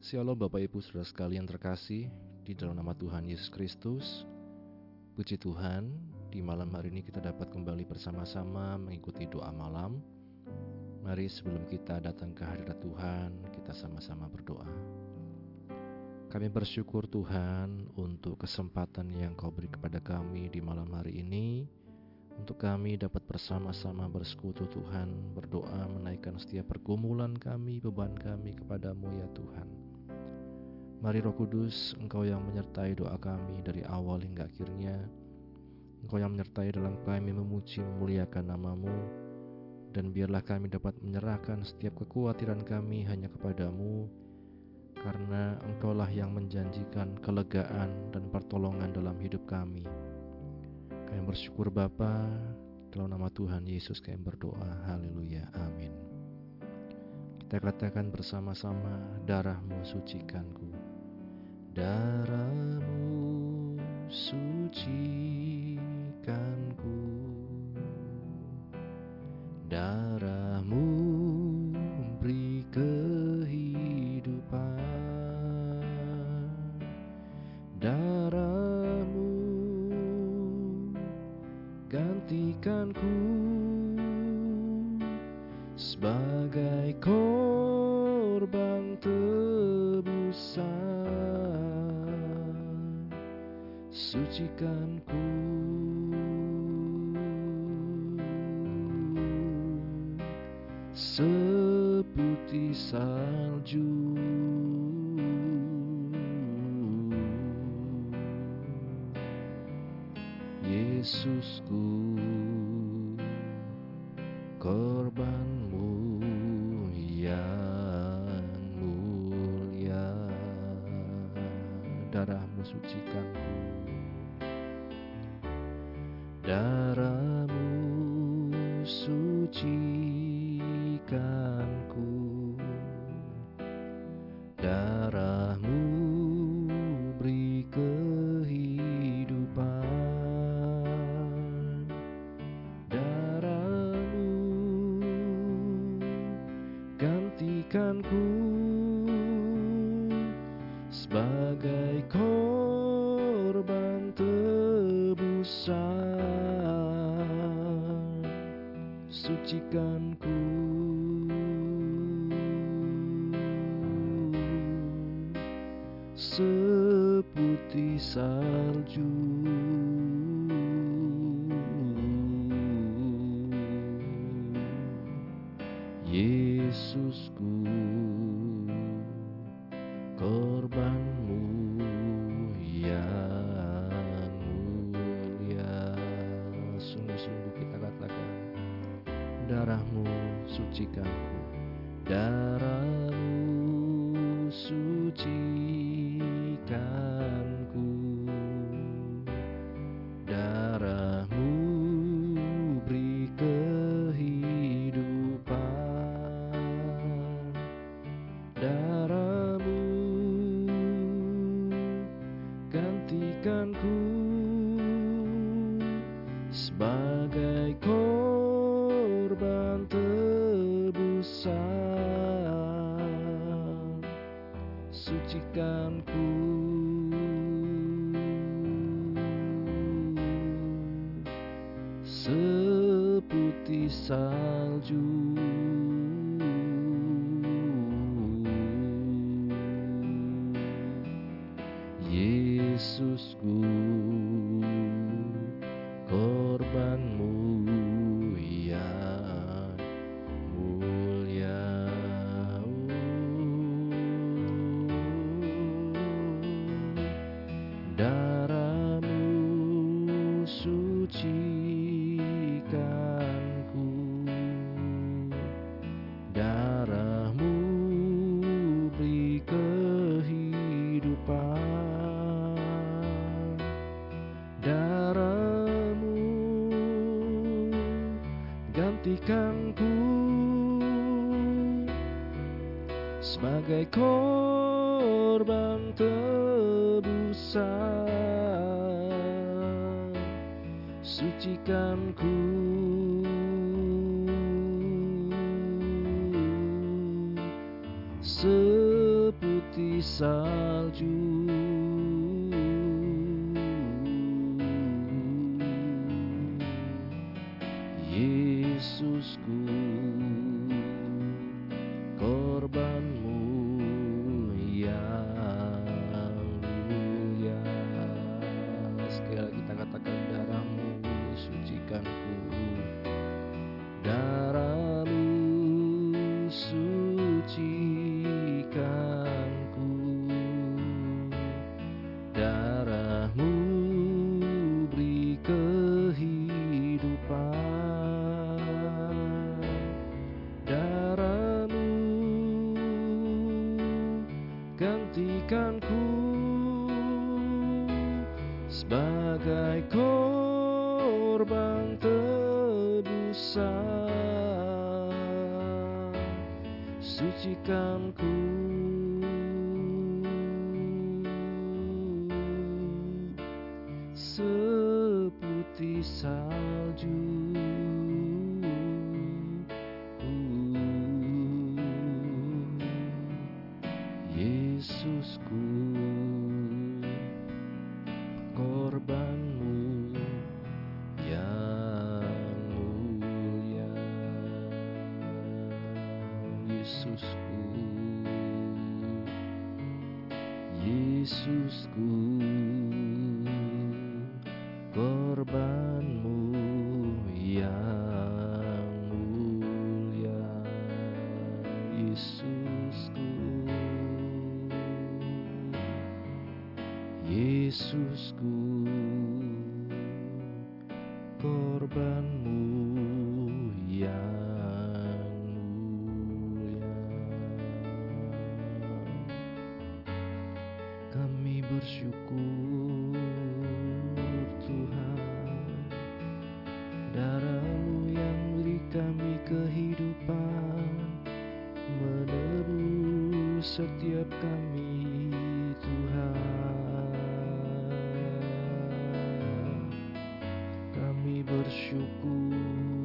Shalom Bapak Ibu Saudara sekalian terkasih di dalam nama Tuhan Yesus Kristus. Puji Tuhan, di malam hari ini kita dapat kembali bersama-sama mengikuti doa malam. Mari sebelum kita datang ke hadirat Tuhan, kita sama-sama berdoa. Kami bersyukur Tuhan untuk kesempatan yang Kau beri kepada kami di malam hari ini untuk kami dapat bersama-sama bersekutu Tuhan, berdoa menaikkan setiap pergumulan kami, beban kami kepadamu ya Tuhan. Mari Roh Kudus, Engkau yang menyertai doa kami dari awal hingga akhirnya. Engkau yang menyertai dalam kami memuji memuliakan namamu. Dan biarlah kami dapat menyerahkan setiap kekhawatiran kami hanya kepadamu. Karena Engkaulah yang menjanjikan kelegaan dan pertolongan dalam hidup kami. Kami bersyukur Bapa, dalam nama Tuhan Yesus kami berdoa. Haleluya. Amin. Kita katakan bersama-sama, darahmu sucikanku darahmu sucikanku darahmu sucikanku darahmu sucikanku darahmu sucikanku jadikanku sebagai korban tebusan. Sucikanku korbanmu yang mulia. Yesusku Yesusku korbanmu Thank you.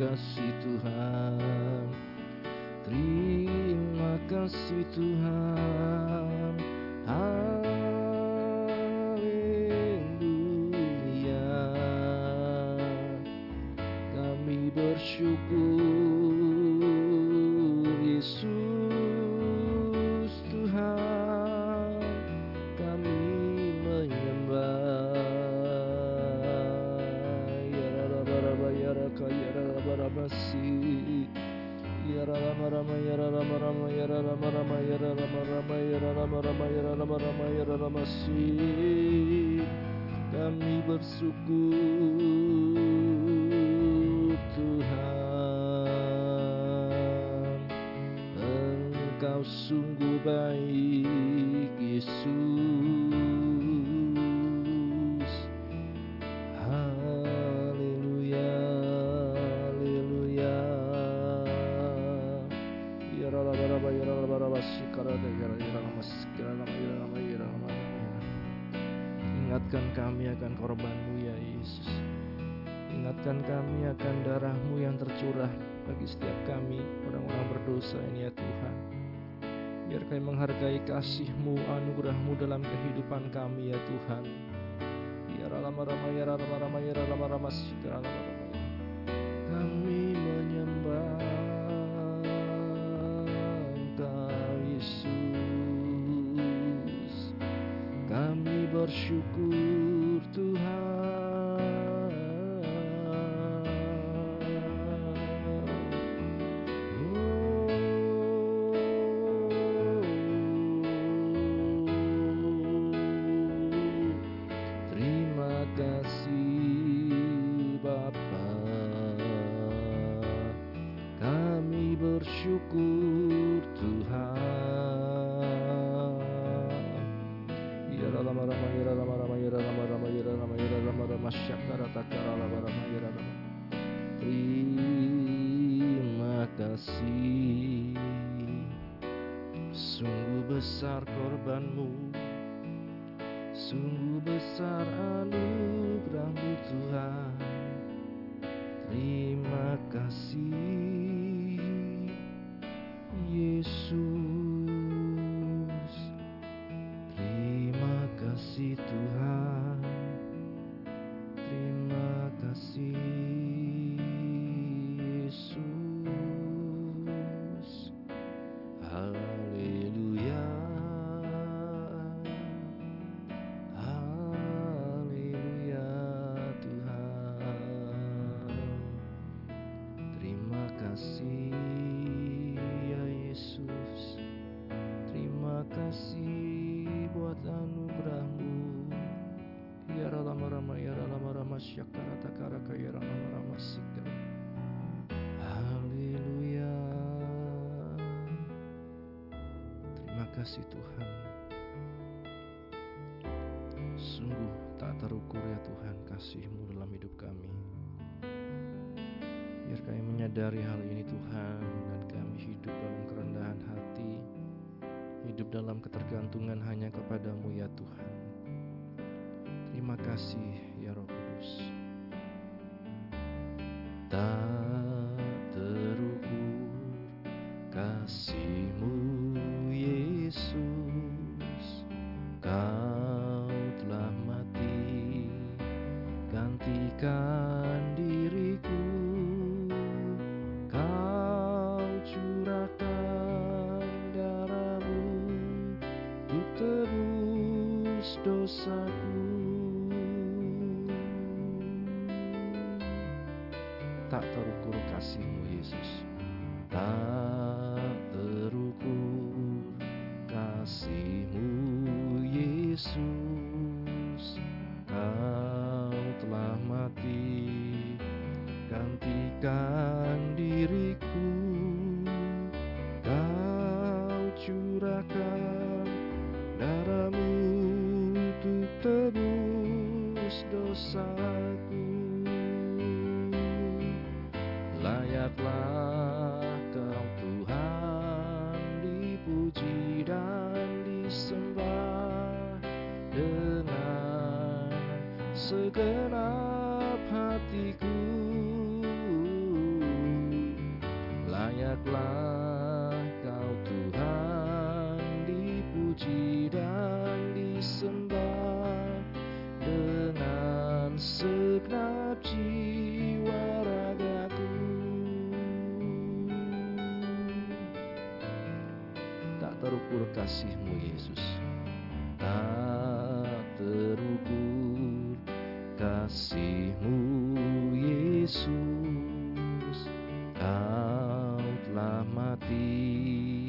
kasih Tuhan. Terima kasih Tuhan. Ingatkan kami akan korbanmu ya Yesus. Ingatkan kami akan darahmu yang tercurah bagi setiap kami orang-orang berdosa ini ya Tuhan. Biar kami menghargai kasihmu, anugerahmu dalam kehidupan kami ya Tuhan. Biar rama rama ya rama rama ya rama rama ya bersyukur Tuhan. Yara lama rama yara lama rama yara lama rama yara lama yara lama rama syakara takara rama yara lama. Terima kasih. Sungguh besar korbanmu. Sungguh besar anugerahmu Tuhan. Terima kasih Yesus kasih Tuhan. Sungguh tak terukur ya Tuhan kasih-Mu dalam hidup kami. Biar kami menyadari hal ini Tuhan Dan kami hidup dalam kerendahan hati Hidup dalam ketergantungan hanya kepadamu ya Tuhan. Terima kasih tebus dosaku. Tak terukur kasih-Mu Yesus. Tak segenap jiwa ragaku. Tak terukur kasih-Mu Yesus. Tak terukur kasih-Mu Yesus. Kau telah mati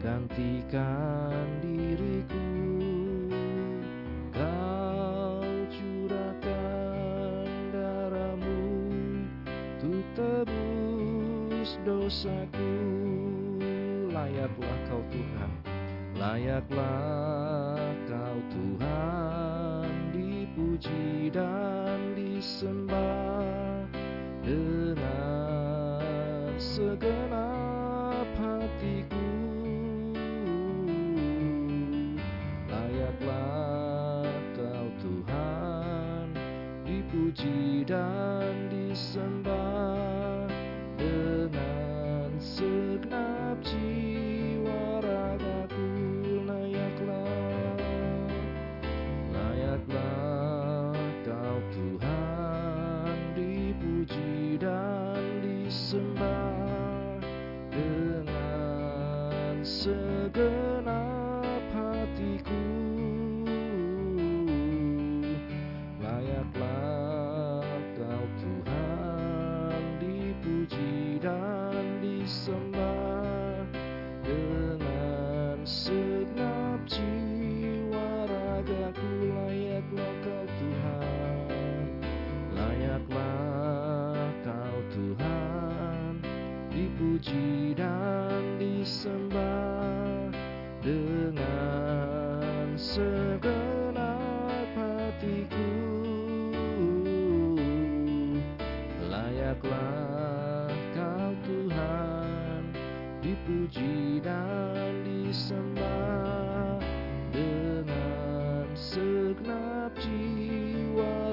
Gantikan dosaku. Layaklah kau Tuhan. Layaklah kau Tuhan Dipuji dipuji dan disembah dengan segenap jiwa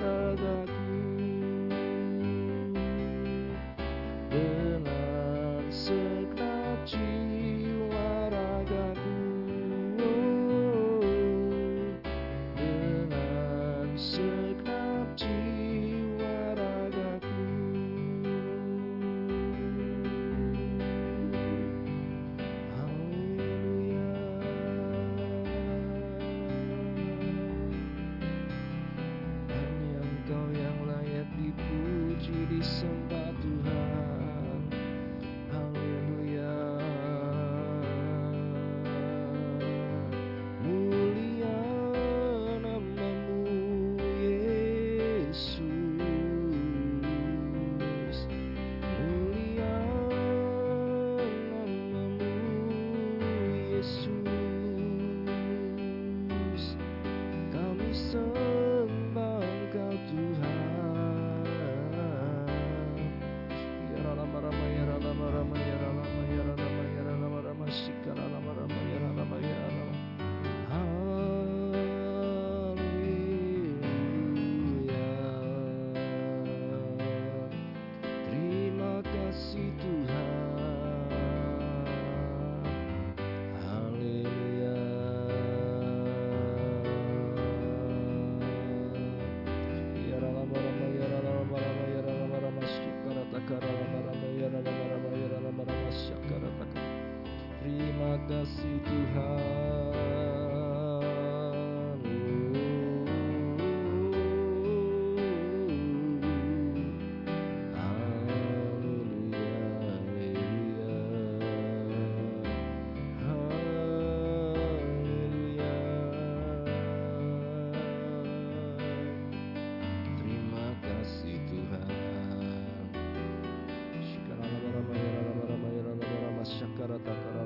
Rama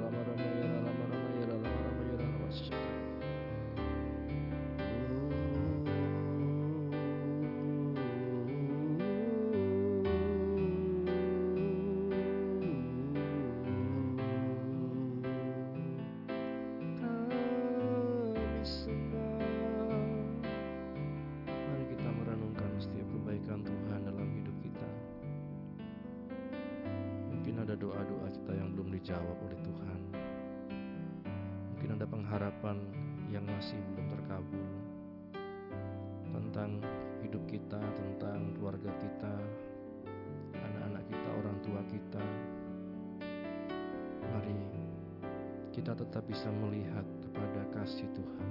kita tetap bisa melihat kepada kasih Tuhan.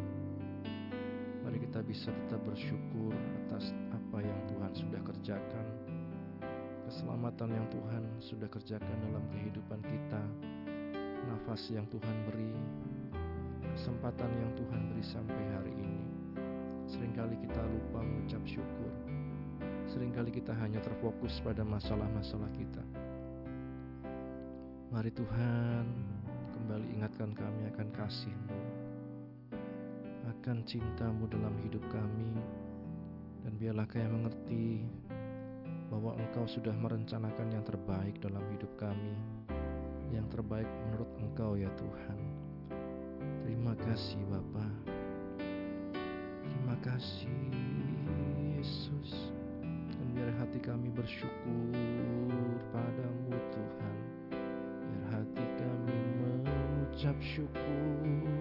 Mari kita bisa tetap bersyukur atas apa yang Tuhan sudah kerjakan, keselamatan yang Tuhan sudah kerjakan dalam kehidupan kita, nafas yang Tuhan beri, kesempatan yang Tuhan beri sampai hari ini. Seringkali kita lupa mengucap syukur, sering kali kita hanya terfokus pada masalah-masalah kita. Mari Tuhan kembali ingatkan kami akan kasih-Mu, akan cinta-Mu dalam hidup kami, dan biarlah kami mengerti bahwa Engkau sudah merencanakan yang terbaik dalam hidup kami, yang terbaik menurut Engkau ya Tuhan. Terima kasih Bapa. Terima kasih Yesus. Dan biar hati kami bersyukur padamu Tuhan. Biar hati kami mengucap syukur. Biar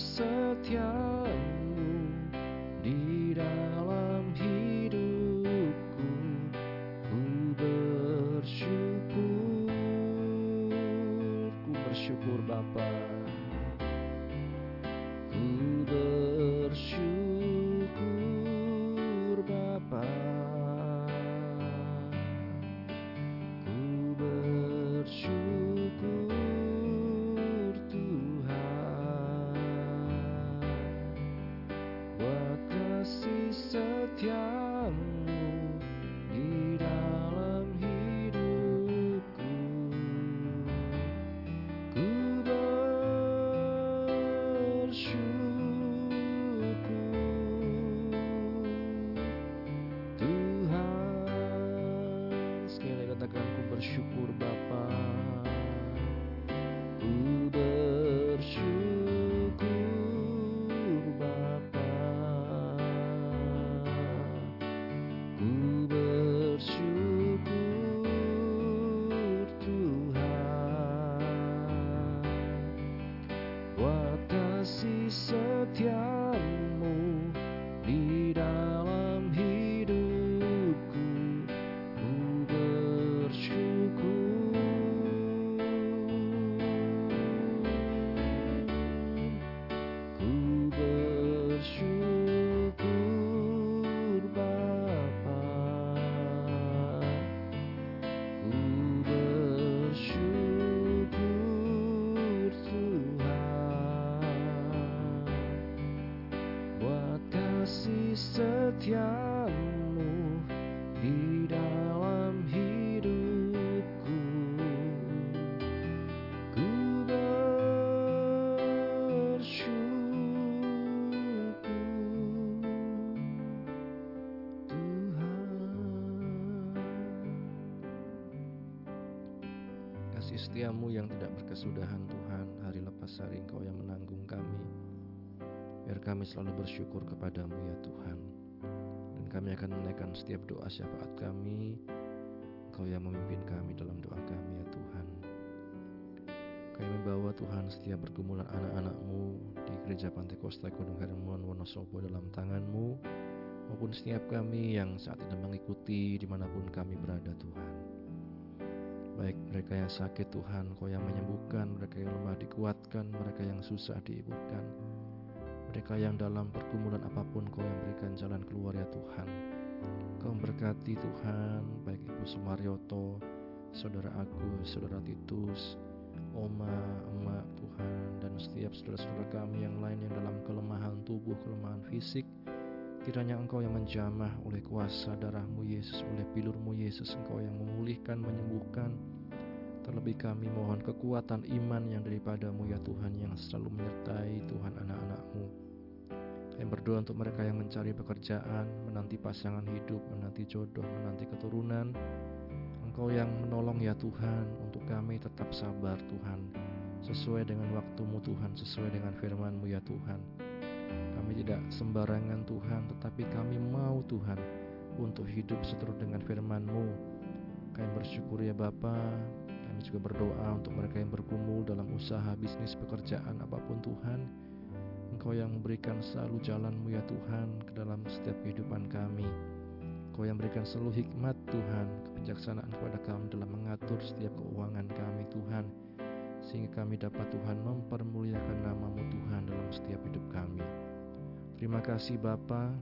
kasih setiamu setiamu di dalam hidupku. Ku bersyukur Tuhan. Kasih setiamu yang tidak berkesudahan Tuhan. Hari lepas hari Engkau yang menanggung kami. Biar kami selalu bersyukur kepadamu ya setiap doa syafaat kami Engkau yang memimpin kami dalam doa kami ya Tuhan. Kami membawa Tuhan setiap pergumulan anak-anakmu Di gereja Pantai Kosta Gunung Hermon Wonosobo dalam tanganmu Maupun setiap kami yang saat ini mengikuti di mana pun kami berada Tuhan. Baik mereka yang sakit Tuhan Kau yang menyembuhkan Mereka yang lemah dikuatkan Mereka yang susah diiburkan Mereka yang dalam pergumulan apa pun Kau yang berikan jalan keluar ya Tuhan Kau memberkati Tuhan Baik Ibu Sumaryoto Saudara Agus, Saudara Titus Oma, Emak Tuhan Dan setiap saudara-saudara kami yang lain Yang dalam kelemahan tubuh, kelemahan fisik Kiranya Engkau yang menjamah oleh kuasa darahmu Yesus, oleh pilurmu Yesus, Engkau yang memulihkan, menyembuhkan. Terlebih kami mohon kekuatan iman yang daripadamu ya Tuhan yang selalu menyertai Tuhan anak-anakmu. Kami berdoa untuk mereka yang mencari pekerjaan, menanti pasangan hidup, menanti jodoh, menanti keturunan. Engkau yang menolong ya Tuhan untuk kami tetap sabar Tuhan. Sesuai dengan waktumu Tuhan, sesuai dengan firmanmu ya Tuhan. Kami tidak sembarangan Tuhan, tetapi kami mau Tuhan untuk hidup seturut dengan firman-Mu. Kami bersyukur ya Bapa. Kami juga berdoa untuk mereka yang bergumul dalam usaha, bisnis, pekerjaan apa pun Tuhan. Engkau yang memberikan selalu jalan-Mu ya Tuhan ke dalam setiap kehidupan kami. Engkau yang memberikan selalu hikmat Tuhan, kebijaksanaan kepada kami dalam mengatur setiap keuangan kami Tuhan. Sehingga kami dapat Tuhan mempermuliakan namamu Tuhan dalam setiap hidup kami. Terima kasih Bapa.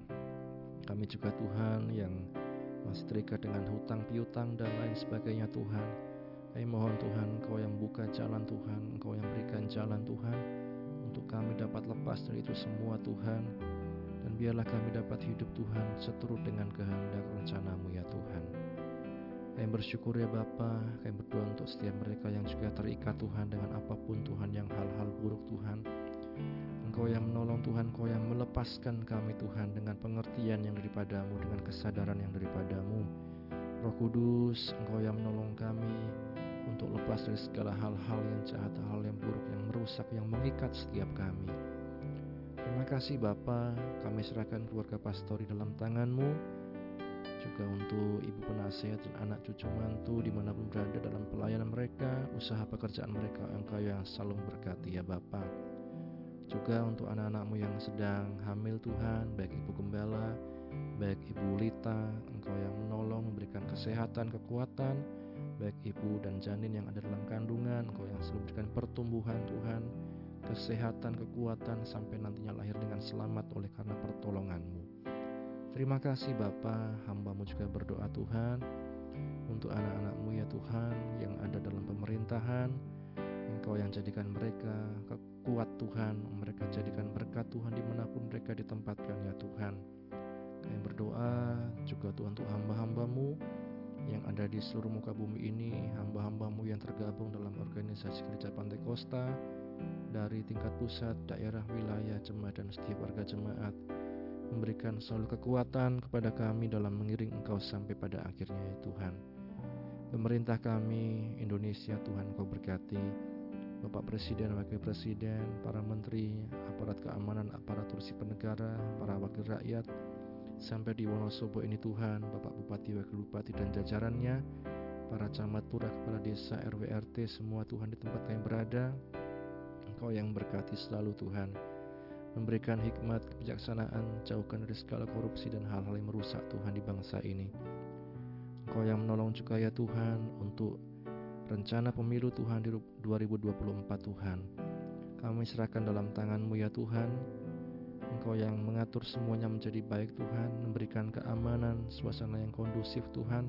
Kami juga Tuhan yang masih terikat dengan hutang piutang dan lain sebagainya Tuhan. Kami mohon Tuhan Engkau yang buka jalan Tuhan, Engkau yang berikan jalan Tuhan untuk kami dapat lepas dari itu semua Tuhan. Dan biarlah kami dapat hidup Tuhan seturut dengan kehendak rencanamu ya Tuhan. Kami bersyukur ya Bapa, kami berdoa untuk setiap mereka yang juga terikat Tuhan dengan apa pun Tuhan yang hal-hal buruk Tuhan. Engkau yang menolong Tuhan, Engkau yang melepaskan kami Tuhan dengan pengertian yang daripadamu, dengan kesadaran yang daripadamu. Roh Kudus, Engkau yang menolong kami untuk lepas dari segala hal-hal yang jahat, hal yang buruk, yang merusak, yang mengikat setiap kami. Terima kasih Bapa, kami serahkan keluarga pastori dalam tanganmu, juga untuk ibu penasehat dan anak cucu mantu di mana pun berada dalam pelayanan mereka, usaha pekerjaan mereka, Engkau yang selalu berkati ya Bapa. Juga untuk anak-anakmu yang sedang hamil Tuhan, baik ibu gembala, baik ibu Lita, Engkau yang menolong, memberikan kesehatan, kekuatan, baik ibu dan janin yang ada dalam kandungan, Engkau yang selalu memberikan pertumbuhan Tuhan, kesehatan, kekuatan, sampai nantinya lahir dengan selamat oleh karena pertolonganmu. Terima kasih Bapa, hambamu juga berdoa Tuhan untuk anak-anakmu ya Tuhan yang ada dalam pemerintahan, Engkau yang jadikan mereka kuat Tuhan, mereka jadikan berkat Tuhan di mana pun mereka ditempatkan ya Tuhan. Kami berdoa juga Tuhan untuk hamba-hambamu yang ada di seluruh muka bumi ini, hamba-hambamu yang tergabung dalam organisasi gereja Pantai Kosta, dari tingkat pusat, daerah, wilayah, jemaat, dan setiap warga jemaat, memberikan selalu kekuatan kepada kami dalam mengiring Engkau sampai pada akhirnya ya Tuhan. Pemerintah kami, Indonesia, Tuhan Kau berkati, Bapak Presiden, Wakil Presiden, para Menteri, aparat keamanan, aparatur sipil negara, para wakil rakyat, Sampai di Wonosobo ini Tuhan, Bapak Bupati, Wakil Bupati dan jajarannya, para camat lurah, kepala desa, RW, RT, semua Tuhan di tempat kami berada. Engkau yang berkati selalu Tuhan, memberikan hikmat, kebijaksanaan, jauhkan dari segala korupsi dan hal-hal yang merusak Tuhan di bangsa ini. Engkau yang menolong juga ya Tuhan untuk rencana pemilu Tuhan di 2024 Tuhan. Kami serahkan dalam tangan-Mu ya Tuhan, Engkau yang mengatur semuanya menjadi baik Tuhan, memberikan keamanan, suasana yang kondusif Tuhan,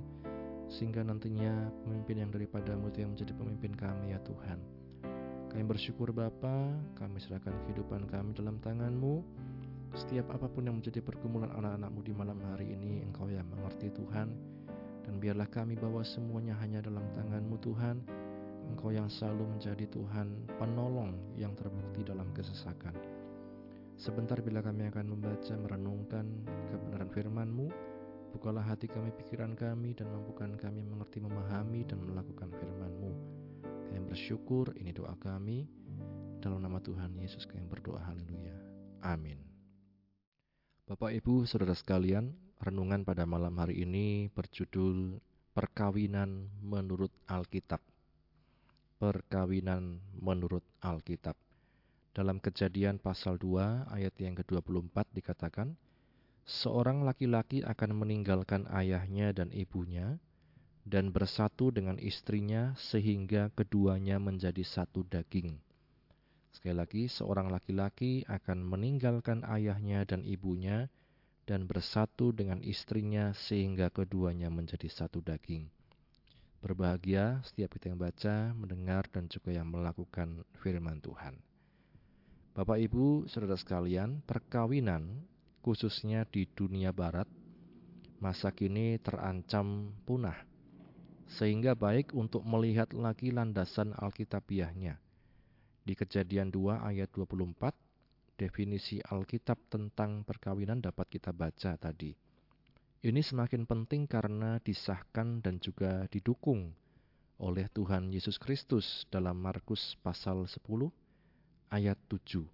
sehingga nantinya pemimpin yang daripadamu itu yang menjadi pemimpin kami ya Tuhan. Kami bersyukur Bapa, kami serahkan kehidupan kami dalam tanganmu. Setiap apa pun yang menjadi pergumulan anak-anakmu di malam hari ini, Engkau yang mengerti Tuhan. Dan biarlah kami bawa semuanya hanya dalam tanganmu Tuhan. Engkau yang selalu menjadi Tuhan penolong yang terbukti dalam kesesakan. Sebentar bila kami akan membaca merenungkan kebenaran firman-Mu, bukalah hati kami, pikiran kami, dan mampukan kami mengerti, memahami, dan melakukan firman-Mu. Kami bersyukur, ini doa kami. Dalam nama Tuhan Yesus kami berdoa, haleluya. Amin. Bapak Ibu, Saudara sekalian, renungan pada malam hari ini berjudul Perkawinan menurut Alkitab. Perkawinan menurut Alkitab. Dalam kejadian pasal 2 ayat yang ke-24 dikatakan, Seorang laki-laki akan meninggalkan ayahnya dan ibunya dan bersatu dengan istrinya sehingga keduanya menjadi satu daging. Sekali lagi, seorang laki-laki akan meninggalkan ayahnya dan ibunya dan bersatu dengan istrinya sehingga keduanya menjadi satu daging. Berbahagia setiap kita yang baca, mendengar, dan juga yang melakukan firman Tuhan. Bapak Ibu, saudara sekalian, perkawinan khususnya di dunia barat masa kini terancam punah. Sehingga baik untuk melihat lagi landasan Alkitabiahnya. Di Kejadian 2 ayat 24, definisi Alkitab tentang perkawinan dapat kita baca tadi. Ini semakin penting karena disahkan dan juga didukung oleh Tuhan Yesus Kristus dalam Markus pasal 10 ayat 7.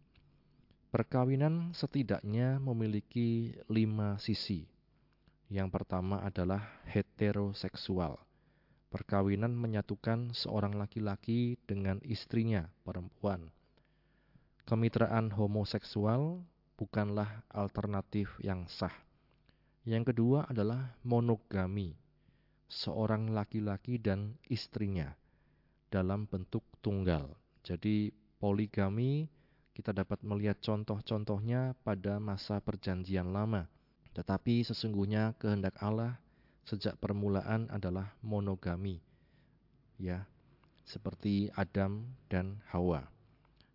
Perkawinan setidaknya memiliki lima sisi. Yang pertama adalah heteroseksual. Perkawinan menyatukan seorang laki-laki dengan istrinya, perempuan. Kemitraan homoseksual bukanlah alternatif yang sah. Yang kedua adalah monogami, seorang laki-laki dan istrinya dalam bentuk tunggal. Jadi poligami kita dapat melihat contoh-contohnya pada masa perjanjian lama. Tetapi sesungguhnya kehendak Allah sejak permulaan adalah monogami. Ya, seperti Adam dan Hawa.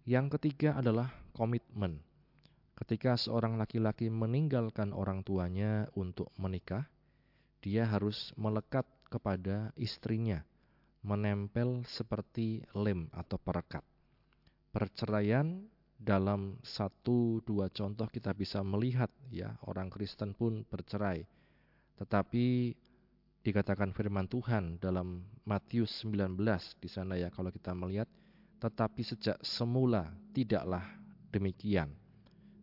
Yang ketiga adalah komitmen. Ketika seorang laki-laki meninggalkan orang tuanya untuk menikah, dia harus melekat kepada istrinya, menempel seperti lem atau perekat perceraian dalam satu dua contoh kita bisa melihat ya orang Kristen pun bercerai. Tetapi dikatakan firman Tuhan dalam Matius 19 di sana ya kalau kita melihat tetapi sejak semula tidaklah demikian.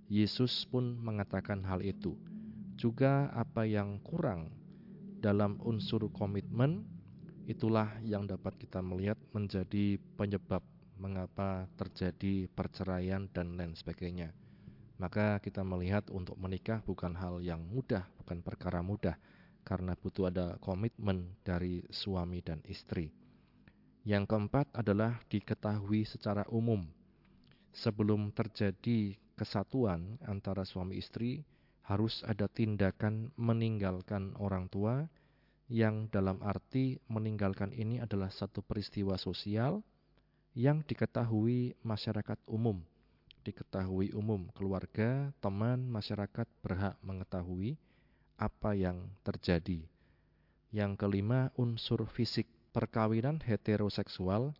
Yesus pun mengatakan hal itu. Juga apa yang kurang dalam unsur komitmen itulah yang dapat kita melihat menjadi penyebab mengapa terjadi perceraian dan lain sebagainya. Maka kita melihat untuk menikah bukan hal yang mudah, bukan perkara mudah, karena butuh ada komitmen dari suami dan istri. Yang keempat adalah diketahui secara umum. Sebelum terjadi kesatuan antara suami istri, harus ada tindakan meninggalkan orang tua, yang dalam arti meninggalkan ini adalah satu peristiwa sosial yang diketahui masyarakat umum. Diketahui umum, keluarga, teman, masyarakat berhak mengetahui apa yang terjadi. Yang kelima, unsur fisik perkawinan heteroseksual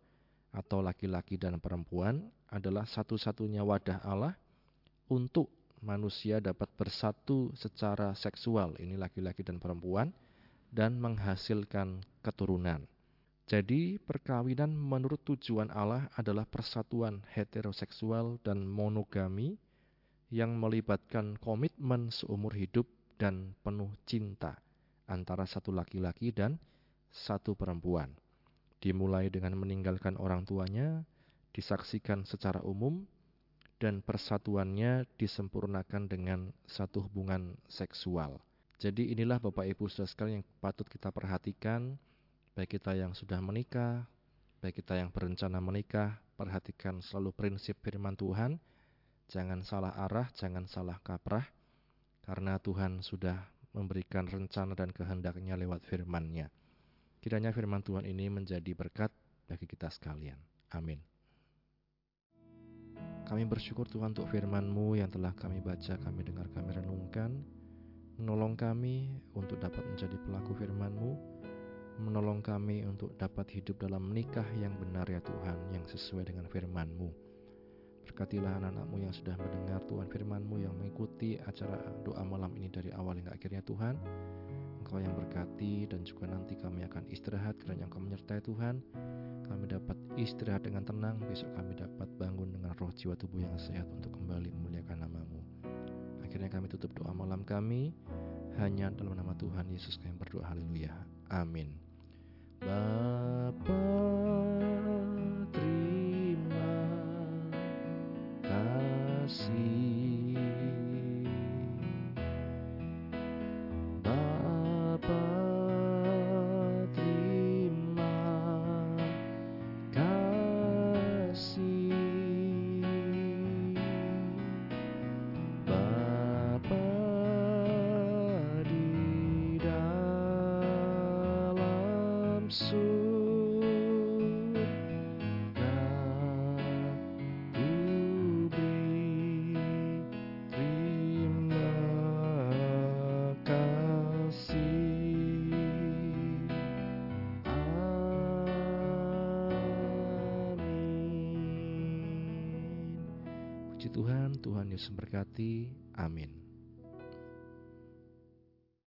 atau laki-laki dan perempuan adalah satu-satunya wadah Allah untuk manusia dapat bersatu secara seksual, ini laki-laki dan perempuan, dan menghasilkan keturunan. Jadi, perkawinan menurut tujuan Allah adalah persatuan heteroseksual dan monogami yang melibatkan komitmen seumur hidup dan penuh cinta antara satu laki-laki dan satu perempuan. Dimulai dengan meninggalkan orang tuanya, disaksikan secara umum, dan persatuannya disempurnakan dengan satu hubungan seksual. Jadi inilah Bapak Ibu Saudara sekalian yang patut kita perhatikan baik kita yang sudah menikah, baik kita yang berencana menikah, perhatikan selalu prinsip firman Tuhan, jangan salah arah, jangan salah kaprah, karena Tuhan sudah memberikan rencana dan kehendaknya lewat firman-Nya. Kiranya firman Tuhan ini menjadi berkat bagi kita sekalian. Amin. Kami bersyukur Tuhan untuk firman-Mu yang telah kami baca, kami dengar, kami renungkan. Menolong kami untuk dapat menjadi pelaku firman-Mu, menolong kami untuk dapat hidup dalam menikah yang benar ya Tuhan, yang sesuai dengan firman-Mu. Berkatilah anak-anakmu yang sudah mendengar Tuhan firman-Mu yang mengikuti acara doa malam ini dari awal hingga akhirnya Tuhan. Engkau yang berkati dan juga nanti kami akan istirahat karena Engkau menyertai Tuhan. Kami dapat istirahat dengan tenang, besok kami dapat bangun dengan roh jiwa tubuh yang sehat untuk kembali memuliakan namamu. Akhirnya kami tutup doa malam kami hanya dalam nama Tuhan Yesus kami berdoa haleluya. Amin. Bapa terima Yesus berkati. Amin.